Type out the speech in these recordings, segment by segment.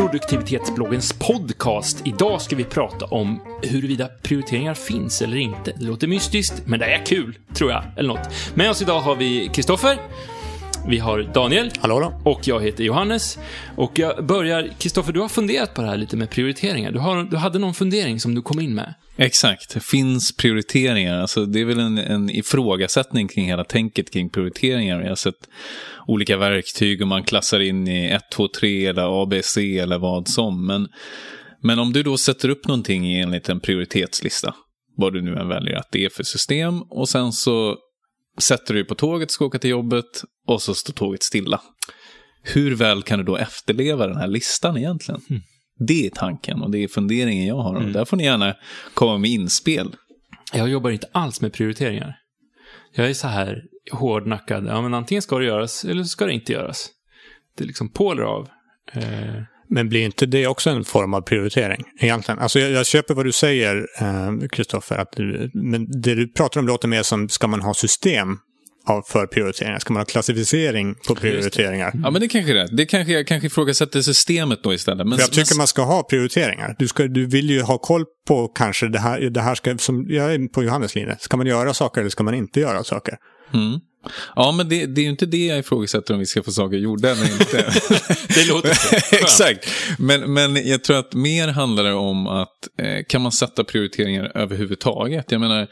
produktivitetsbloggens podcast. Idag ska vi prata om huruvida prioriteringar finns eller inte. Det låter mystiskt, men det är kul, tror jag, eller något. Med oss idag har vi Kristoffer. Vi har Daniel. Hallå då. Och jag heter Johannes. Och jag börjar, Kristoffer, du har funderat på det här lite med prioriteringar. Du, har, du hade någon fundering som du kom in med. Exakt. Finns prioriteringar? Alltså, det är väl en, en ifrågasättning kring hela tänket kring prioriteringar. Jag har sett olika verktyg och man klassar in i 1, 2, 3 eller ABC eller vad som. Men, men om du då sätter upp någonting enligt en prioritetslista, vad du nu än väljer att det är för system, och sen så sätter du dig på tåget, ska åka till jobbet och så står tåget stilla. Hur väl kan du då efterleva den här listan egentligen? Mm. Det är tanken och det är funderingen jag har. Mm. Där får ni gärna komma med inspel. Jag jobbar inte alls med prioriteringar. Jag är så här hårdnackad. Ja, men antingen ska det göras eller så ska det inte göras. Det är liksom på eller av. Eh. Men blir inte det också en form av prioritering egentligen? Alltså jag, jag köper vad du säger, Kristoffer, eh, men det du pratar om låter mer som, ska man ha system för prioriteringar? Ska man ha klassificering på prioriteringar? Ja, men det kanske är det. Det kanske jag kanske ifrågasätter systemet då istället. Men, jag tycker men... man ska ha prioriteringar. Du, ska, du vill ju ha koll på kanske det här, det här ska, som jag är på Johannes linje. Ska man göra saker eller ska man inte göra saker? Mm. Ja, men det, det, är ju inte det jag ifrågasätter om vi ska få saker gjorda eller inte. det låter så. Exakt. Men, men jag tror att mer handlar det om att eh, kan man sätta prioriteringar överhuvudtaget? Jag menar,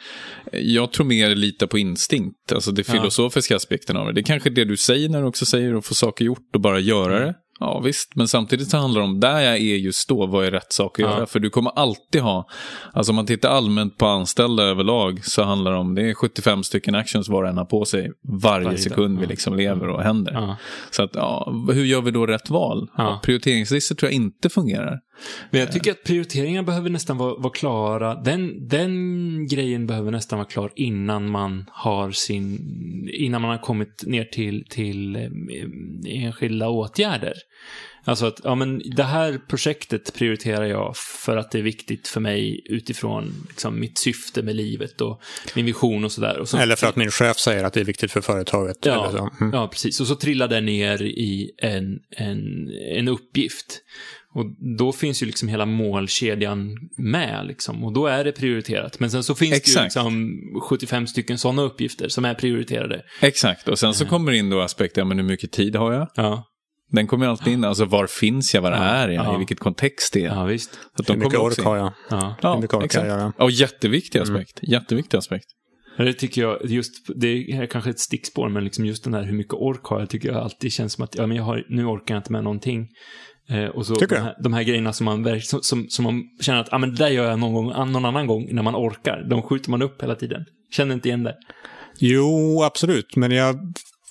jag tror mer lita på instinkt, alltså det filosofiska ja. aspekten av det. Det är kanske det du säger när du också säger att få saker gjort och bara göra mm. det. Ja visst, men samtidigt så handlar det om där jag är just då, vad är rätt sak att ja. göra? För du kommer alltid ha, alltså om man tittar allmänt på anställda överlag så handlar det om, det är 75 stycken actions var och en har på sig varje, varje sekund ja. vi liksom lever och händer. Ja. Så att, ja, hur gör vi då rätt val? Ja. Prioriteringslistor tror jag inte fungerar. Men jag tycker att prioriteringar behöver nästan vara, vara, klara. Den, den grejen behöver nästan vara klar innan man har sin, innan man har kommit ner till, till eh, enskilda åtgärder. Alltså att, ja men det här projektet prioriterar jag för att det är viktigt för mig utifrån liksom, mitt syfte med livet och min vision och sådär. Så, eller för att min chef säger att det är viktigt för företaget. Ja, mm. ja precis. Och så trillar det ner i en, en, en uppgift. Och då finns ju liksom hela målkedjan med liksom. Och då är det prioriterat. Men sen så finns Exakt. det ju liksom 75 stycken sådana uppgifter som är prioriterade. Exakt, och sen så kommer in då aspekten, men hur mycket tid har jag? Ja. Den kommer alltid in, alltså var finns jag, var ja, är jag, ja. i vilket kontext det är. Ja, visst. Så de hur mycket ork har jag? Ja, ja hur mycket ork exakt. jag göra? Och jätteviktig mm. aspekt, mm. jätteviktig aspekt. Det tycker jag, just, det är kanske ett stickspår, men liksom just den där hur mycket ork har jag, tycker jag alltid känns som att, ja men jag har, nu orkar jag inte med någonting. Eh, och så de här, de här, grejerna som man, som, som, som man känner att ah, men det där gör jag någon, gång, någon annan gång när man orkar. De skjuter man upp hela tiden. Känner inte igen det? Jo, absolut. Men jag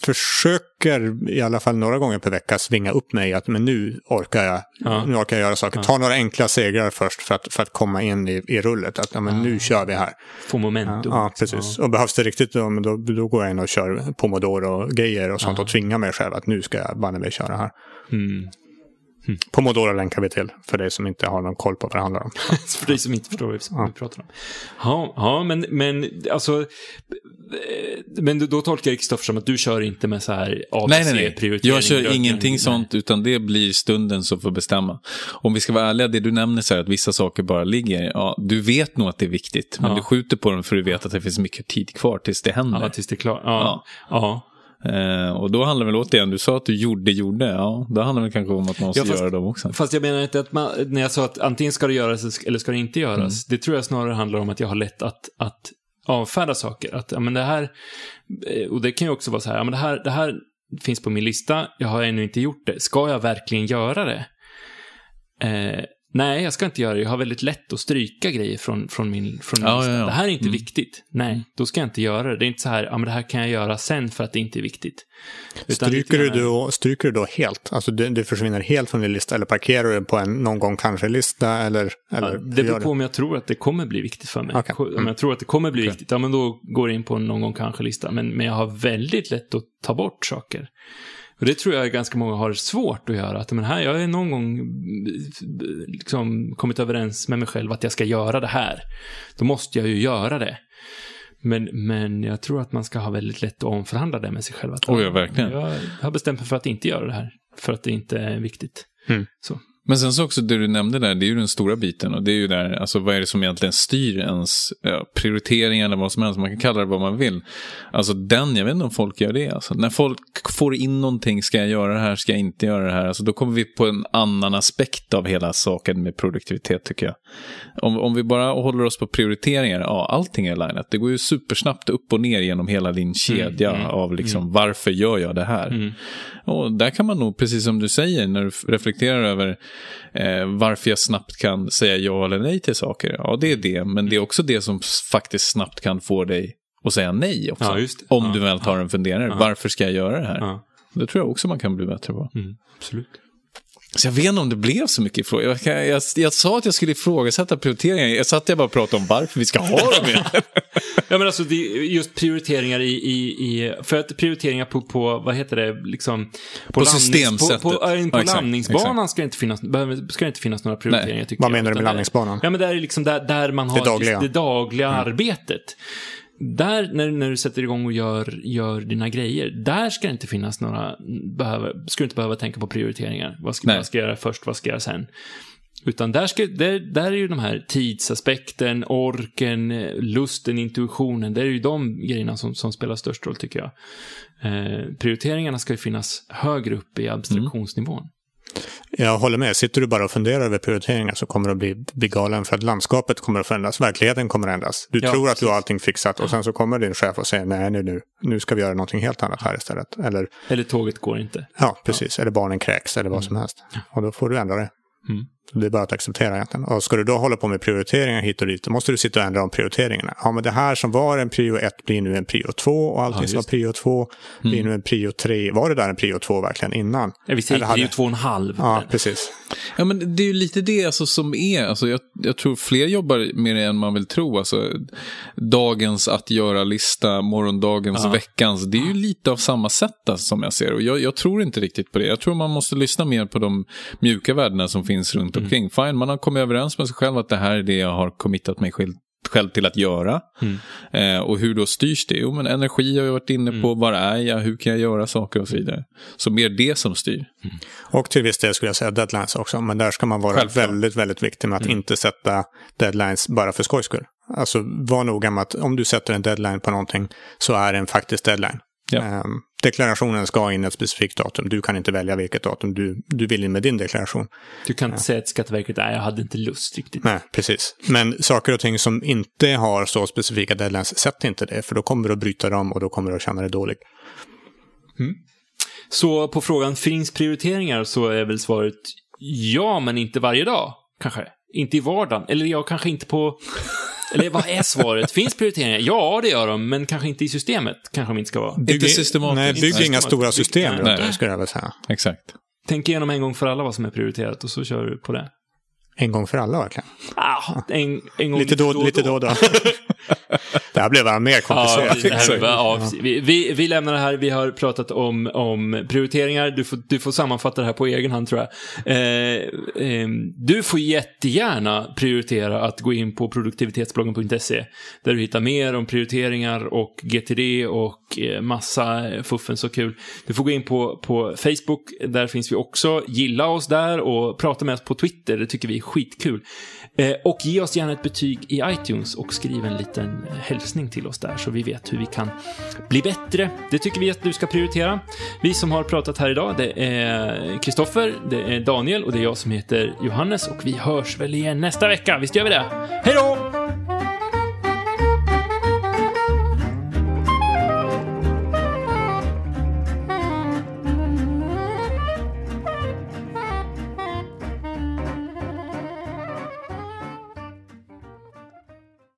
försöker i alla fall några gånger per vecka svinga upp mig att men nu orkar jag, ja. nu orkar jag göra saker. Ja. Ta några enkla segrar först för att, för att komma in i, i rullet. Att ja, men nu kör vi här. Få momentum. Ja, precis. Och behövs det riktigt då, då, då går jag in och kör pomodoro-grejer och sånt och tvingar mig själv att nu ska jag banne mig köra här. Mm. Mm. Pomodoro länkar vi till för dig som inte har någon koll på vad det handlar om. för dig som inte förstår vad vi pratar om. Ja, ja men, men alltså. Men då tolkar jag Kristoffer som att du kör inte med så här ABC nej, nej, nej. Jag kör ingenting nej. sånt utan det blir stunden som får bestämma. Om vi ska vara ärliga, det du nämner så här att vissa saker bara ligger. Ja, du vet nog att det är viktigt, men ja. du skjuter på dem för att du vet att det finns mycket tid kvar tills det händer. Ja, tills det är klart. Ja. ja. ja. Eh, och då handlar det väl återigen, du sa att du gjorde, gjorde, ja, då handlar det kanske om att man måste ja, fast, göra dem också. Fast jag menar inte att man, när jag sa att antingen ska det göras eller ska det inte göras, mm. det tror jag snarare handlar om att jag har lätt att, att avfärda saker. Att, ja men det här, eh, och det kan ju också vara så här, ja men det här, det här finns på min lista, jag har ännu inte gjort det, ska jag verkligen göra det? Eh, Nej, jag ska inte göra det. Jag har väldigt lätt att stryka grejer från, från min, från min ja, lista. Ja, ja. Det här är inte mm. viktigt. Nej, då ska jag inte göra det. Det är inte så här, ja men det här kan jag göra sen för att det inte är viktigt. stryker, du då, stryker du då helt? Alltså det, det, försvinner helt från din lista eller parkerar du på en någon gång kanske-lista? Eller, eller det beror på om jag tror att det kommer bli viktigt för mig. Okay. Mm. Om jag tror att det kommer bli okay. viktigt, ja men då går jag in på en någon gång kanske-lista. Men, men jag har väldigt lätt att ta bort saker. Och det tror jag ganska många har svårt att göra. Att men här, jag har någon gång liksom kommit överens med mig själv att jag ska göra det här. Då måste jag ju göra det. Men, men jag tror att man ska ha väldigt lätt att omförhandla det med sig själv. Att, oh ja, verkligen. Jag har bestämt mig för att inte göra det här. För att det inte är viktigt. Mm. Så. Men sen så också det du nämnde där, det är ju den stora biten. Och det är ju där, alltså vad är det som egentligen styr ens ja, prioriteringar eller vad som helst. Man kan kalla det vad man vill. Alltså den, jag vet inte om folk gör det. Alltså, när folk får in någonting, ska jag göra det här, ska jag inte göra det här. Alltså, då kommer vi på en annan aspekt av hela saken med produktivitet tycker jag. Om, om vi bara håller oss på prioriteringar, ja allting är linat. Det går ju supersnabbt upp och ner genom hela din kedja mm, mm, av liksom mm. varför gör jag det här. Mm. Och där kan man nog, precis som du säger, när du reflekterar över eh, varför jag snabbt kan säga ja eller nej till saker. Ja, det är det, men det är också det som faktiskt snabbt kan få dig att säga nej också. Ja, om ja, du väl tar en funderare. Varför ska jag göra det här? Det tror jag också man kan bli bättre på. Mm, absolut. Så jag vet inte om det blev så mycket frågor. Jag, jag, jag, jag, sa att jag skulle ifrågasätta prioriteringar. Jag satt jag bara och pratade om varför vi ska ha dem ja, men alltså det, just prioriteringar i, i, i, För att prioriteringar på, på vad heter det, liksom... På, på systemsättet. På, på, på, på ja, landningsbanan exakt. ska det inte finnas, ska det inte finnas några prioriteringar, tycker Vad menar du med landningsbanan? Ja, men det är liksom där, där man har det dagliga, det dagliga mm. arbetet där, när, när du sätter igång och gör, gör dina grejer, där ska det inte finnas några, behöva, ska du inte behöva tänka på prioriteringar. Vad ska, vad ska jag göra först, vad ska jag göra sen? Utan där, ska, där, där är ju de här tidsaspekten, orken, lusten, intuitionen, det är ju de grejerna som, som spelar störst roll tycker jag. Eh, prioriteringarna ska ju finnas högre upp i abstraktionsnivån. Mm. Jag håller med. Sitter du bara och funderar över prioriteringar så kommer du bli, bli galen för att landskapet kommer att förändras. Verkligheten kommer att ändras. Du ja, tror att du har allting fixat och sen så kommer din chef och säger nej nu, nu, nu ska vi göra någonting helt annat här istället. Eller, eller tåget går inte. Ja, precis. Ja. Eller barnen kräks eller vad mm. som helst. Och då får du ändra det. Mm. Det är bara att acceptera egentligen. Och ska du då hålla på med prioriteringar hit och dit, då måste du sitta och ändra om prioriteringarna. Ja, men det här som var en prio 1 blir nu en prio 2 och allting ja, som var prio 2 blir mm. nu en prio 3. Var det där en prio 2 verkligen innan? Ja, vi säger prio 2,5. Ja, precis. Ja, men det är ju lite det alltså, som är, alltså, jag, jag tror fler jobbar mer än man vill tro. Alltså, dagens att göra-lista, morgondagens, ja. veckans, det är ju lite av samma sätt alltså, som jag ser Och jag, jag, tror inte riktigt på det. Jag tror man måste lyssna mer på de mjuka värdena som finns runt mm. omkring. Fine, man har kommit överens med sig själv att det här är det jag har committat mig själv själv till att göra. Mm. Eh, och hur då styrs det? Jo, men energi har jag varit inne på. Mm. Var är jag? Hur kan jag göra saker och så vidare. Så mer det som styr. Mm. Och till viss del skulle jag säga deadlines också. Men där ska man vara Självklart. väldigt, väldigt viktig med att mm. inte sätta deadlines bara för skojs skull. Alltså var noga med att om du sätter en deadline på någonting så är det en faktisk deadline. Ja. Um, deklarationen ska in ett specifikt datum. Du kan inte välja vilket datum du, du vill in med din deklaration. Du kan inte ja. säga till Skatteverket att jag hade inte lust riktigt. Nej, precis. Men saker och ting som inte har så specifika deadlines, sätt inte det. För då kommer du att bryta dem och då kommer du att känna dig dålig. Mm. Så på frågan, finns prioriteringar? Så är väl svaret ja, men inte varje dag. Kanske. Inte i vardagen. Eller ja, kanske inte på eller vad är svaret? Finns prioriteringar? Ja, det gör de, men kanske inte i systemet. Kanske de inte ska vara. Bygg, inte systematiskt. Nej, bygg inga stora system runt det, skulle jag väl säga. Exakt. Tänk igenom en gång för alla vad som är prioriterat och så kör du på det. En gång för alla verkligen? Ah, en, en gång lite då, då, lite då. då. Det här blev bara mer komplicerat. Ja, vi, ja, vi, vi, vi, lämnar det här. Vi har pratat om, om prioriteringar. Du får, du får sammanfatta det här på egen hand tror jag. Eh, eh, du får jättegärna prioritera att gå in på produktivitetsbloggen.se där du hittar mer om prioriteringar och GTD och eh, massa fuffen så kul. Du får gå in på, på Facebook. Där finns vi också. Gilla oss där och prata med oss på Twitter. Det tycker vi är skitkul. Eh, och ge oss gärna ett betyg i iTunes och skriv en liten hälsning till oss där så vi vet hur vi kan bli bättre. Det tycker vi att du ska prioritera. Vi som har pratat här idag, det är Kristoffer, det är Daniel och det är jag som heter Johannes och vi hörs väl igen nästa vecka. Visst gör vi det? Hej då!